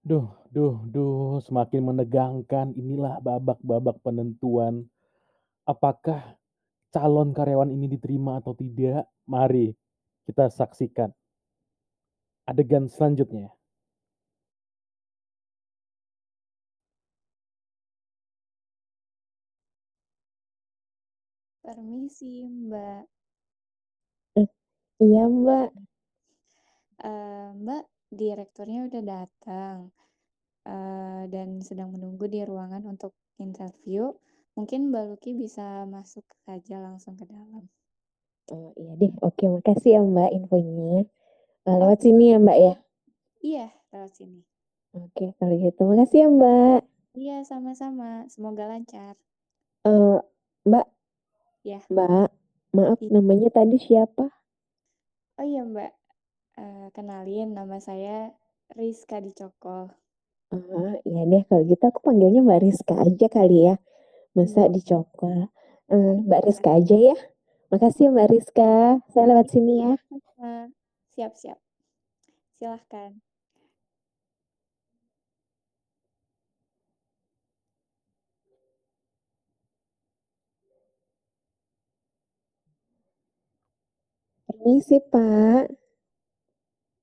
Duh duh duh, semakin menegangkan. Inilah babak-babak penentuan, apakah calon karyawan ini diterima atau tidak? Mari kita saksikan adegan selanjutnya. Permisi, Mbak. Eh, iya, Mbak. Eee, Mbak, direkturnya udah datang, eee, dan sedang menunggu di ruangan untuk interview. Mungkin Mbak Luki bisa masuk aja langsung ke dalam. Oh, iya deh. Oke, makasih ya, Mbak, infonya. Eee, lewat sini ya, Mbak, ya? Iya, lewat sini. Oke, kalau gitu. Makasih ya, Mbak. Iya, sama-sama. Semoga lancar. Eee, Mbak. Ya. Mbak, maaf namanya tadi siapa? Oh iya, Mbak, eee, kenalin nama saya Rizka Dicokol. Oh, iya deh kalau gitu aku panggilnya Mbak Rizka aja kali ya. Masa Boleh. Dicokol. Eee, Mbak Rizka aja ya. Makasih ya, Mbak Rizka. Saya lewat sini ya. Sama. Siap siap. Silahkan. Permisi, Pak.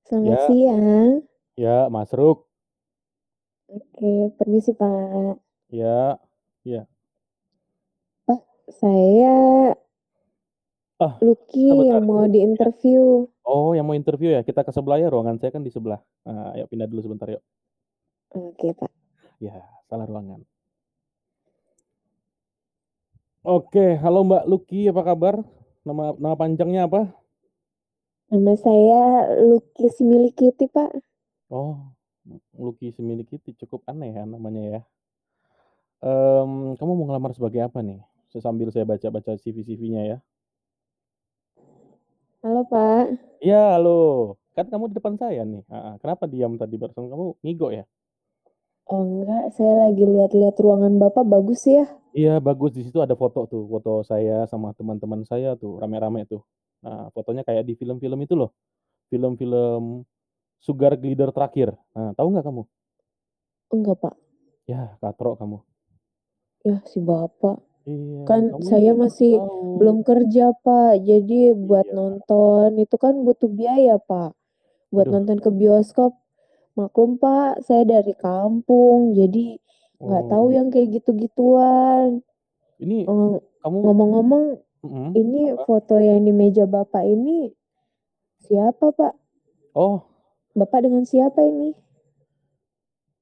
Selamat Ya. siang. Ya, masuk. Oke, permisi, Pak. Ya, iya. Pak, saya Ah, Luki sebentar. yang mau diinterview. Oh, yang mau interview ya? Kita ke sebelah ya, ruangan saya kan di sebelah. Nah, ayo pindah dulu sebentar yuk. Oke, Pak. Ya, salah ruangan. Oke, halo Mbak Luki, apa kabar? Nama nama panjangnya apa? Nama saya Luki Similikiti, Pak. Oh, Luki Similikiti, cukup aneh ya namanya ya. Mmm, kamu mau ngelamar sebagai apa nih? Sambil saya baca-baca CV-CV-nya ya. Halo, Pak. Iya, halo. Kan kamu di depan saya nih. Heeh, kenapa diam tadi barusan? Kamu ngigo ya? Oh, enggak, saya lagi lihat-lihat ruangan Bapak bagus ya. Iya, bagus. Di situ ada foto tuh, foto saya sama teman-teman saya tuh, rame-rame tuh. Nah, fotonya kayak di film-film itu loh, film-film Sugar Glider Terakhir. Nah, tahu nggak kamu? Enggak, Pak. Yah, katrok kamu. Yah, si Bapak. Iya, Kan saya masih tahu. belum kerja, Pak. Jadi buat Iya. nonton itu kan butuh biaya, Pak. Buat Aduh. nonton ke bioskop. Maklum, Pak, saya dari kampung, jadi nggak tahu Oh. yang kayak gitu-gituan. Ini Eee, kamu ngomong-ngomong, mhm, ini apa? foto yang di meja Bapak ini siapa, Pak? Oh. Bapak dengan siapa ini?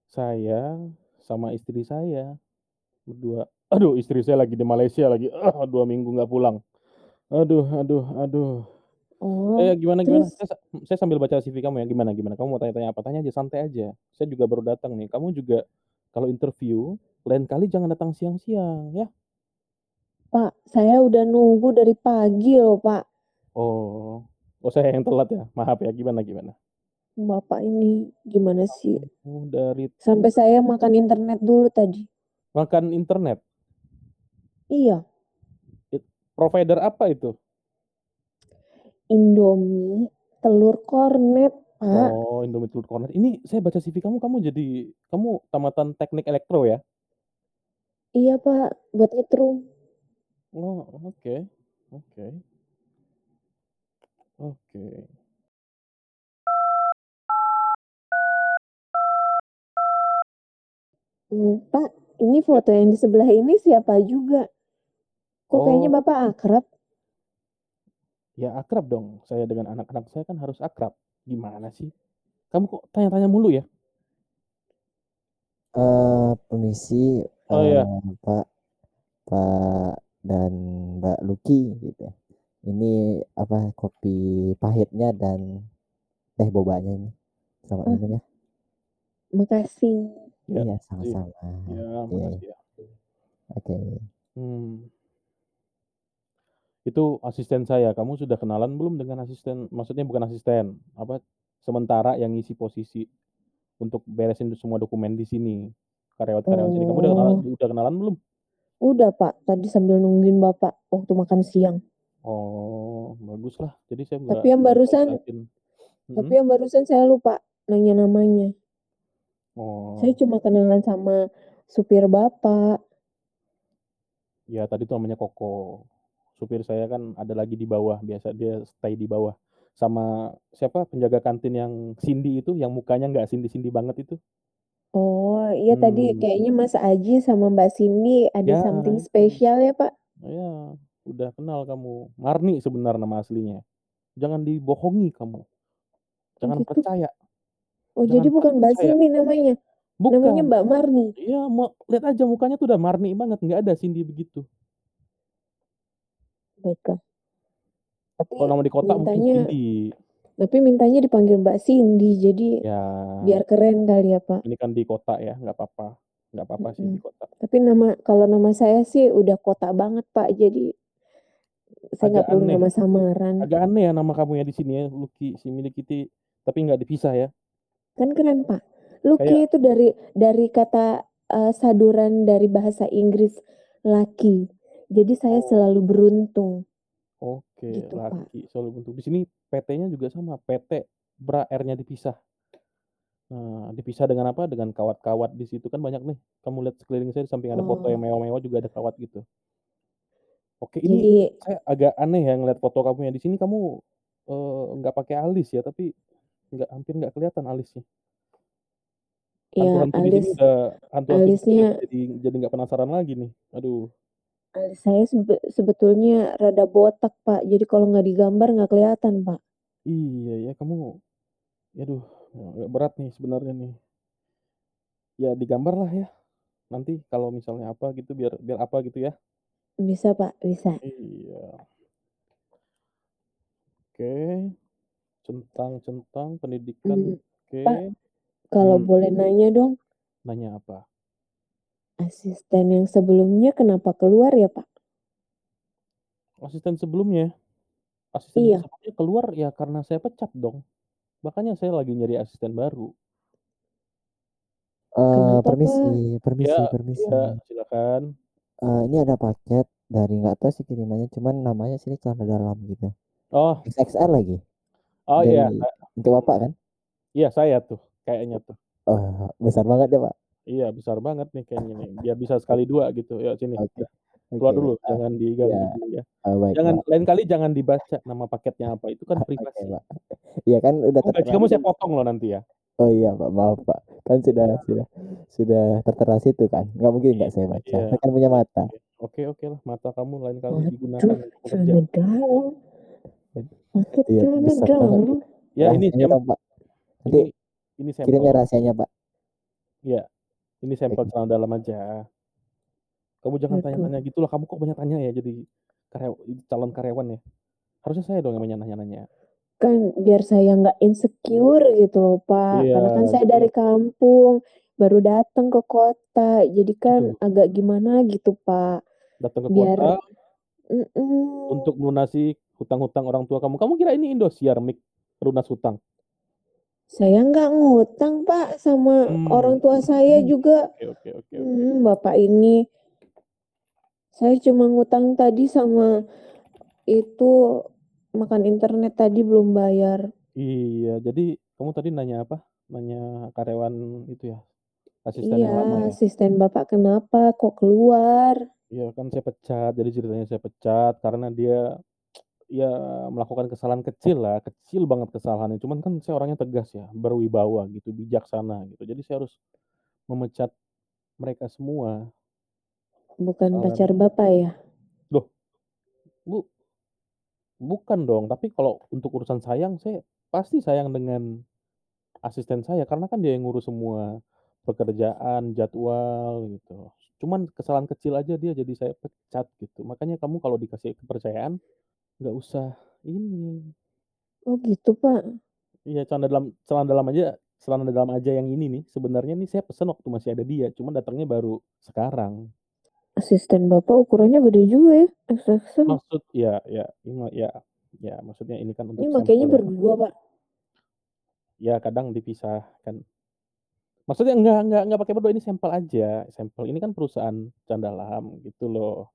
Saya sama istri saya, berdua. Aduh, istri saya lagi di Malaysia lagi, ah, 2 minggu nggak pulang. Aduh aduh aduh. Eh, Oh, gimana gimana? terus Saya sa saya sambil baca CV kamu ya, gimana gimana? Kamu mau tanya-tanya apa? Tanya aja, santai aja. Saya juga baru datang nih. Kamu juga kalau interview, lain kali jangan datang siang-siang, ya? Pak, saya udah nunggu dari pagi loh, Pak. Oh. Oh, saya yang telat ya? Maaf ya, gimana gimana? Bapak ini gimana sih? Oh, dari Sampai saya makan internet dulu tadi. Makan internet? Iya. It provider apa itu? Indomie telur kornet, Pak. Oh, Indomie telur kornet. Ini saya baca CV kamu, kamu jadi kamu tamatan teknik elektro ya? Iya, Pak, buat nyetrum. Oh, oke oke. Oke. Mmm, Pak, ini foto yang di sebelah ini siapa juga? Kok kayaknya Oh. Bapak akrab? Ya akrab dong, saya dengan anak-anak saya kan harus akrab. Gimana sih? Kamu kok tanya-tanya mulu ya? Eee, permisi, Oh, iya. eee, Pak Pak dan Mbak Luki gitu ya. Ini apa, kopi pahitnya dan teh bobanya ini. Selamat Oh. minum ya. Makasih. Ya, Iya, sama-sama. Ya, Iya. makasih ya. Oke. Hmm. Itu asisten saya. Kamu sudah kenalan belum dengan asisten maksudnya bukan asisten, apa, sementara yang ngisi posisi untuk beresin semua dokumen di sini, karyawan-karyawan sini. Kamu udah kenalan Oh. udah kenalan belum? Udah, Pak. Tadi sambil nungguin Bapak waktu makan siang. Oh, baguslah. Jadi saya nggak Tapi yang barusan telat-telatin. tapi yang barusan saya lupa nanya namanya. Saya Oh. cuma kenalan sama supir Bapak. Ya, tadi tuh namanya Koko. Supir saya kan ada lagi di bawah, biasa dia stay di bawah. Sama siapa penjaga kantin yang Cindy itu, yang mukanya nggak Cindy-Cindy banget itu. Oh, iya tadi Hmm. kayaknya Mas Aji sama Mbak Cindy ada Ya, something spesial ya, Pak? Ya, udah kenal kamu. Marni sebenarnya nama aslinya. Jangan dibohongi kamu. Oh Jangan gitu. percaya. Oh Jangan jadi bukan Mbak percaya. Cindy namanya? Namanya Bukan. Mbak Marni? Iya, mau lihat aja mukanya tuh udah Marni banget, nggak ada Cindy begitu. Baiklah. Tapi Kalau nama di kota mungkin Cindy. Tapi mintanya dipanggil Mbak Cindy, jadi Ya, biar keren kali ya, Pak? ini kan di kota ya, nggak apa-apa. Nggak apa-apa sih di kota. Tapi nama kalau nama saya sih udah kota banget, Pak, jadi saya Agak nggak perlu aneh. nama samaran. Agak aneh ya nama kamu ya di sini ya, Lucky, si Milikiti, tapi nggak dipisah ya. Kan keren, Pak. Lucky Kayak itu dari dari kata eh, saduran dari bahasa Inggris lucky. Jadi saya Oh. selalu beruntung. Oke, Gitu, Pak. laki selalu bentuk. Di sini PT-nya juga sama, PT, bra R-nya dipisah. Nah, dipisah dengan apa? Dengan kawat-kawat di situ kan banyak nih. Kamu lihat sekeliling saya di samping ada foto yang Oh. mewah-mewah juga ada kawat gitu. Oke, ini Jadi saya agak aneh ya ngeliat foto kamu ya. Di sini kamu eh, nggak pakai alis ya, tapi nggak hampir nggak kelihatan alisnya. ya di sini alis udah alisnya jadi jadi nggak penasaran lagi nih. Aduh. Alis saya sebe- sebetulnya rada botak, Pak. Jadi kalau nggak digambar nggak kelihatan, Pak. Iya ya, kamu aduh, agak berat nih sebenarnya nih. Ya digambar lah ya. Nanti kalau misalnya apa gitu biar biar apa gitu ya. Bisa, Pak, bisa. Iya. Oke. Centang-centang pendidikan. Hmm, Oke. Pak, kalau Hmm. boleh nanya dong, Nanya apa? Asisten yang sebelumnya kenapa keluar ya, Pak? Asisten sebelumnya. Asisten Iya. sebelumnya keluar ya karena saya pecat dong. Makanya saya lagi nyari asisten baru. Eh, Kenapa, Pak? permisi, permisi, Ya, permisi. iya, silakan. Eh, ini ada paket dari nggak tahu sih kirimannya, cuman namanya sini celana dalam gitu. Oh, XXL lagi. oh iya, Dari Kak. untuk bapak kan? Iya saya tuh kayaknya tuh. Oh, besar banget ya, Pak. Iya, besar banget nih kayaknya nih. Biar bisa sekali dua gitu. Yuk sini. Oke. Dah. Keluar Oke, dulu, jangan Iya. diganggu dulu ya. Oh, baik, Jangan Pak. lain kali jangan dibaca nama paketnya apa. Itu kan Oke, privasi. Pak. Iya kan udah Oh, tertera kamu saya potong loh nanti ya. Oh iya, Pak. Maaf, Pak. Kan sudah sudah sudah tertera situ kan. Nggak mungkin nggak saya baca. Iya. Saya kan punya mata. Oke, oke lah. Mata kamu lain kali Waduh, digunakan untuk Iya. Ya ini. Nanti ini ini sampel. kirimnya rahasianya, Pak. Iya. Ini sampel Baik. celana dalam aja. Kamu jangan tanya-tanya gitu lah. Kamu kok banyak tanya ya jadi karyaw calon karyawan ya. Harusnya saya dong yang banyak nanya-nanya. Kan biar saya nggak insecure gitu loh, Pak. Iya, Karena kan saya dari kampung, baru datang ke kota. Jadi kan Aduh. agak gimana gitu, Pak. Datang ke Biar kota mm-mm. untuk melunasi hutang-hutang orang tua kamu. Kamu kira ini Indosiar Mik lunas hutang? Saya nggak ngutang, Pak, sama Hmm. orang tua saya Hmm. juga. Oke, oke, oke, oke. Hmm, Bapak ini. Saya cuma ngutang tadi sama itu makan internet tadi belum bayar. Iya, jadi kamu tadi nanya apa? Nanya karyawan itu ya? Asisten Iya, yang lama ya? asisten Bapak kenapa kok keluar? Iya kan saya pecat. Jadi ceritanya saya pecat karena dia ya melakukan kesalahan kecil lah, kecil banget kesalahannya. Cuman kan saya orangnya tegas ya, berwibawa gitu, bijaksana gitu. Jadi saya harus memecat mereka semua. Bukan pacar Bapak ya? Loh, Bu, bukan dong. Tapi kalau untuk urusan sayang, saya pasti sayang dengan asisten saya karena kan dia yang ngurus semua pekerjaan, jadwal gitu. Cuman kesalahan kecil aja dia jadi saya pecat gitu. Makanya kamu kalau dikasih kepercayaan nggak usah ini. Oh gitu, Pak. Iya, celana dalam celana dalam aja, celana dalam aja yang ini nih. Sebenarnya nih saya pesen waktu masih ada dia, cuman datangnya baru sekarang. Asisten Bapak ukurannya gede juga ya, XXL. Maksud ya ya ini ya ya maksudnya ini kan Ini untuk makanya sampel ya. berdua, Pak. Ya kadang dipisah kan. Maksudnya enggak enggak enggak pakai berdua ini sampel aja, sampel. Ini kan perusahaan Candalam gitu loh.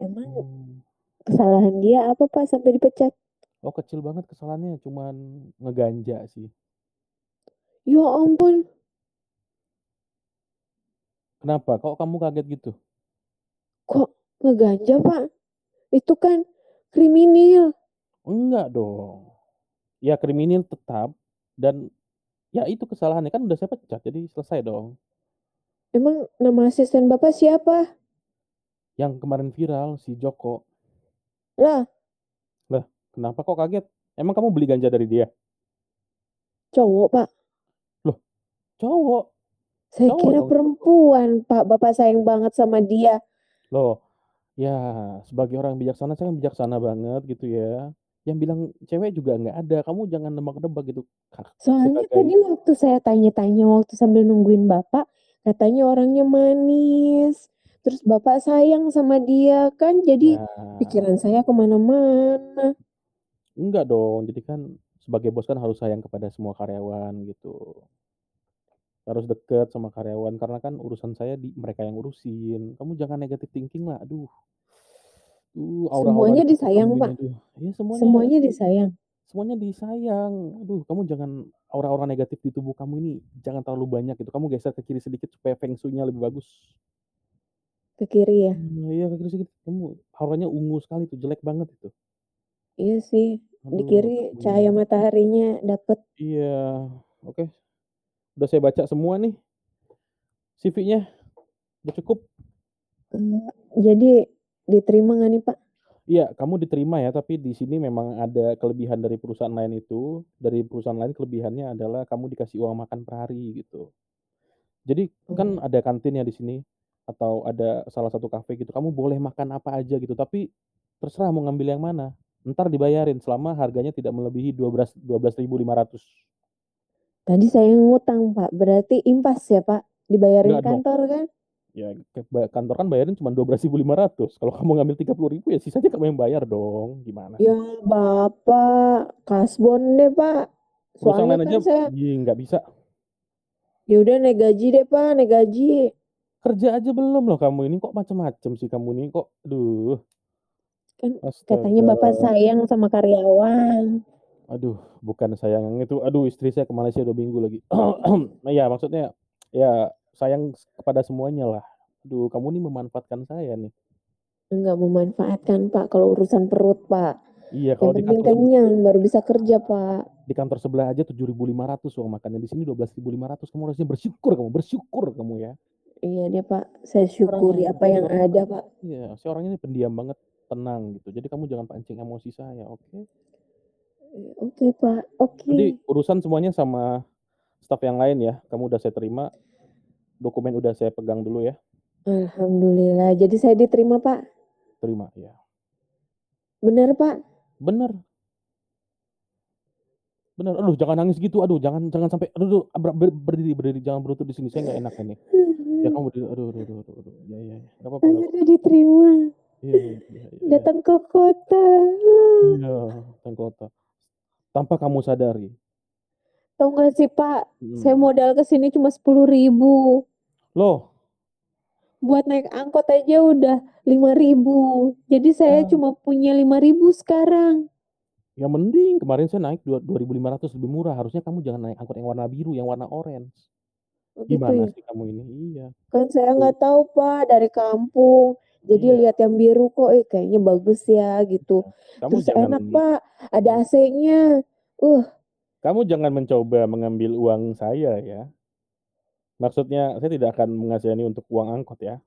Emang Hmm. Kesalahan dia apa, Pak, sampai dipecat? Oh kecil banget kesalahannya, cuman ngeganja sih. Ya ampun, Kenapa? Kok kamu kaget gitu? Kok ngeganja, Pak? Itu kan kriminal. Enggak dong. Ya kriminal tetap dan ya itu kesalahannya kan udah saya pecat jadi selesai dong. Emang nama asisten Bapak siapa? Yang kemarin viral si Joko. Lah, Lah, kenapa kok kaget? Emang kamu beli ganja dari dia? cowok, Pak. Cowok. Saya Cowok kira dong. perempuan, Pak. Bapak sayang banget sama dia. Loh, ya sebagai orang bijaksana saya kan bijaksana banget gitu ya. Yang bilang cewek juga nggak ada. Kamu jangan nebak-nebak gitu. Soalnya sebagai tadi waktu saya tanya-tanya waktu sambil nungguin Bapak, katanya orangnya manis. Terus Bapak sayang sama dia kan, jadi ya pikiran saya ke mana-mana. enggak dong. Jadi kan sebagai bos kan harus sayang kepada semua karyawan gitu. Harus deket sama karyawan karena kan urusan saya di mereka yang ngurusin. Kamu jangan negatif thinking lah. Aduh. Uh, aura-aura Semuanya disayang, Pak. Ya semuanya Semuanya disayang. semuanya disayang. Aduh, kamu jangan aura-aura negatif di tubuh kamu ini jangan terlalu banyak gitu. Kamu geser ke kiri sedikit supaya feng shui-nya lebih bagus. Ke kiri ya. Hmm, iya ke kiri sedikit. Kamu auranya ungu sekali tuh, jelek banget itu. Iya sih. Di Aduh, kiri kamu cahaya mataharinya dapet. Iya, oke. Udah saya baca semua nih. CV-nya udah cukup. Jadi diterima nggak nih Pak? Iya, kamu diterima ya, tapi di sini memang ada kelebihan dari perusahaan lain itu. Dari perusahaan lain kelebihannya adalah kamu dikasih uang makan per hari gitu. Jadi kan Oh. ada kantin ya di sini atau ada salah satu kafe gitu. Kamu boleh makan apa aja gitu, tapi terserah mau ngambil yang mana. Ntar dibayarin selama harganya tidak melebihi 12 12.500. Tadi saya ngutang Pak, berarti impas ya Pak? Dibayarin Enggak dong. kantor kan? Ya kantor kan bayarin cuma 12.500. Kalau kamu ngambil 30.000 ya sisanya kamu yang bayar dong. Gimana? Ya Bapak, kasbon deh Pak. Soalnya kan aja saya, nggak bisa. ya udah naik gaji deh Pak, naik gaji. Kerja aja belum loh kamu ini kok macem-macem sih kamu ini kok. Aduh. Kan katanya Bapak sayang sama karyawan. Aduh, bukan sayang yang itu. Aduh, istri saya ke Malaysia 2 minggu lagi. Nah, ya maksudnya ya sayang kepada semuanya lah. Aduh, kamu nih memanfaatkan saya nih. Enggak memanfaatkan Pak kalau urusan perut Pak. Iya, Yang kalau di penting kantor kenyang baru bisa kerja Pak. di kantor sebelah aja 7.500 uang makannya. Di sini 12.500. Kamu harusnya bersyukur kamu, bersyukur kamu ya. Iya deh Pak, saya syukuri Orangnya apa yang pendiam ada. Pak. Iya, saya orangnya ini pendiam banget, tenang gitu. Jadi kamu jangan pancing emosi saya, oke? Oke Pak, oke. Jadi urusan semuanya sama staf yang lain ya. Kamu udah saya terima. Dokumen udah saya pegang dulu ya. Alhamdulillah. Jadi saya diterima Pak. Terima ya. Bener Pak? Bener. Bener. Aduh, jangan nangis gitu. Aduh, jangan jangan sampai aduh, aduh ber, ber, berdiri berdiri jangan berlutut di sini. Saya nggak enak ini. Ya kamu berdiri. Aduh, aduh, aduh, aduh, aduh. Ya, ya, ya. Gak apa-apa. Akhirnya diterima. Iya, iya, iya, iya. Datang ke kota. Iya, tentang kota. Tanpa kamu sadari. Tahu nggak sih Pak? Saya Hmm. modal ke sini cuma sepuluh ribu. Loh, Buat naik angkot aja udah lima ribu. Jadi saya Ah. cuma punya lima ribu sekarang. ya mending kemarin saya naik dua- 2.500 lebih murah. Harusnya kamu jangan naik angkot yang warna biru, yang warna orange. Oh gitu Gimana ya? sih kamu ini? Iya. Kan saya nggak tahu Pak dari kampung. Jadi Iya. lihat yang biru kok, eh kayaknya bagus ya gitu. Kamu Terus jangan enak Pak, ada AC-nya. Uh, kamu jangan mencoba mengambil uang saya ya. Maksudnya saya tidak akan mengasihani untuk uang angkot ya.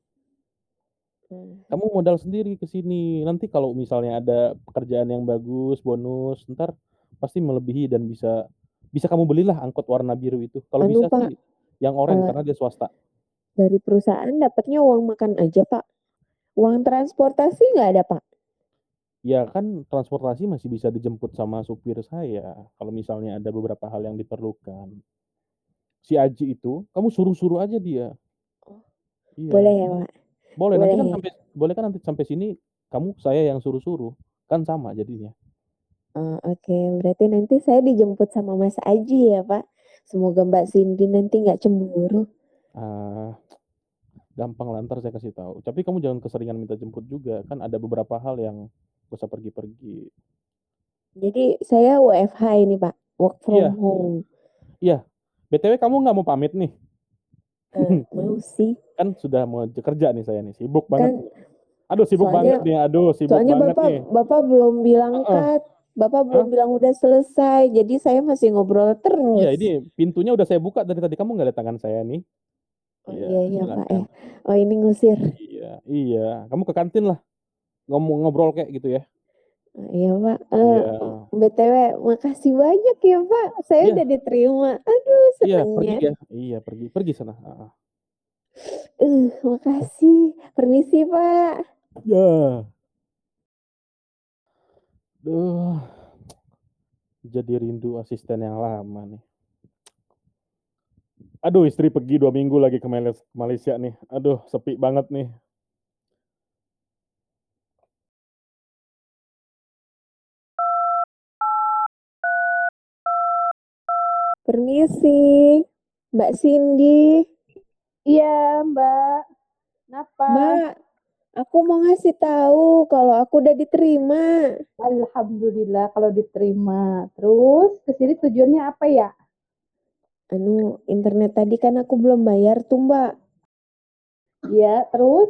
hmm. Kamu modal sendiri ke sini. Nanti kalau misalnya ada pekerjaan yang bagus, bonus, ntar pasti melebihi dan bisa bisa kamu belilah angkot warna biru itu. Kalau Anu, bisa Pak, sih yang orange eh, karena dia swasta. dari perusahaan dapatnya uang makan aja Pak. Uang transportasi nggak ada Pak. Ya kan transportasi masih bisa dijemput sama supir saya. Kalau misalnya ada beberapa hal yang diperlukan. Si Aji itu, kamu suruh-suruh aja dia. Oh, Iya. Boleh ya Pak? Boleh nanti Boleh kan ya? sampai boleh kan nanti sampai sini kamu saya yang suruh-suruh. Kan sama jadinya. Oh, Oke, berarti nanti saya dijemput sama Mas Aji ya Pak. Semoga Mbak Cindy nanti nggak cemburu. Ah, gampang lah ntar saya kasih tahu. Tapi kamu jangan keseringan minta jemput juga. Kan ada beberapa hal yang gak usah pergi-pergi. Jadi saya WFH ini Pak, work from Iya. home. Iya. BTW kamu nggak mau pamit nih? Eee, mau sih. Kan sudah mau kerja nih saya nih, sibuk banget. Kan Aduh sibuk banget soalnya nih, aduh sibuk soalnya banget Bapak nih. Bapak belum bilang Heeh. cut, Bapak Hah? belum bilang udah selesai, jadi saya masih ngobrol Iya terus. ini pintunya udah saya buka dari tadi, kamu nggak lihat tangan saya nih. Oh Iya, iya iya Pak ya. Oh ini ngusir. Iya iya, kamu ke kantin lah, ngomong ngobrol kayak gitu ya. Oh iya Pak, eee, Iya. BTW makasih banyak ya Pak, saya Iya. udah diterima. Aduh Iya pergi ya, iya pergi pergi sana. Uh, makasih. Permisi Pak. Ya. Duh, jadi rindu asisten yang lama nih. Aduh istri pergi 2 minggu lagi ke Malaysia nih, aduh sepi banget nih. Permisi, Mbak Cindy. Iya, Mbak. Kenapa? Mbak, aku mau ngasih tahu kalau aku udah diterima. Alhamdulillah kalau diterima. Terus ke sini tujuannya apa ya? Anu, internet tadi kan aku belum bayar tuh Mbak. Iya, terus?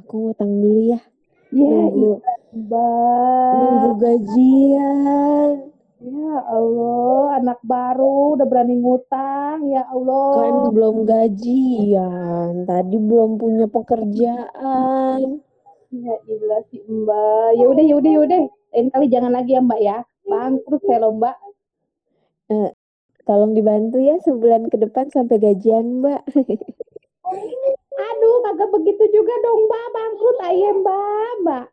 Aku ngutang dulu ya. Ya, Nunggu iya, Mbak. nunggu gajian. Ya Allah, anak baru udah berani ngutang. Ya Kan Allah. belum gajian, tadi belum punya pekerjaan. Ya ilah sih Mbak. Ya udah, ya udah, ya udah. Lain kali jangan lagi ya, Mbak ya. Bangkrut saya loh, Mbak. Eh, tolong dibantu ya sebulan ke depan sampai gajian, Mbak. Aduh, kagak begitu juga dong, Mbak. Bangkrut aja, Mbak. Mbak.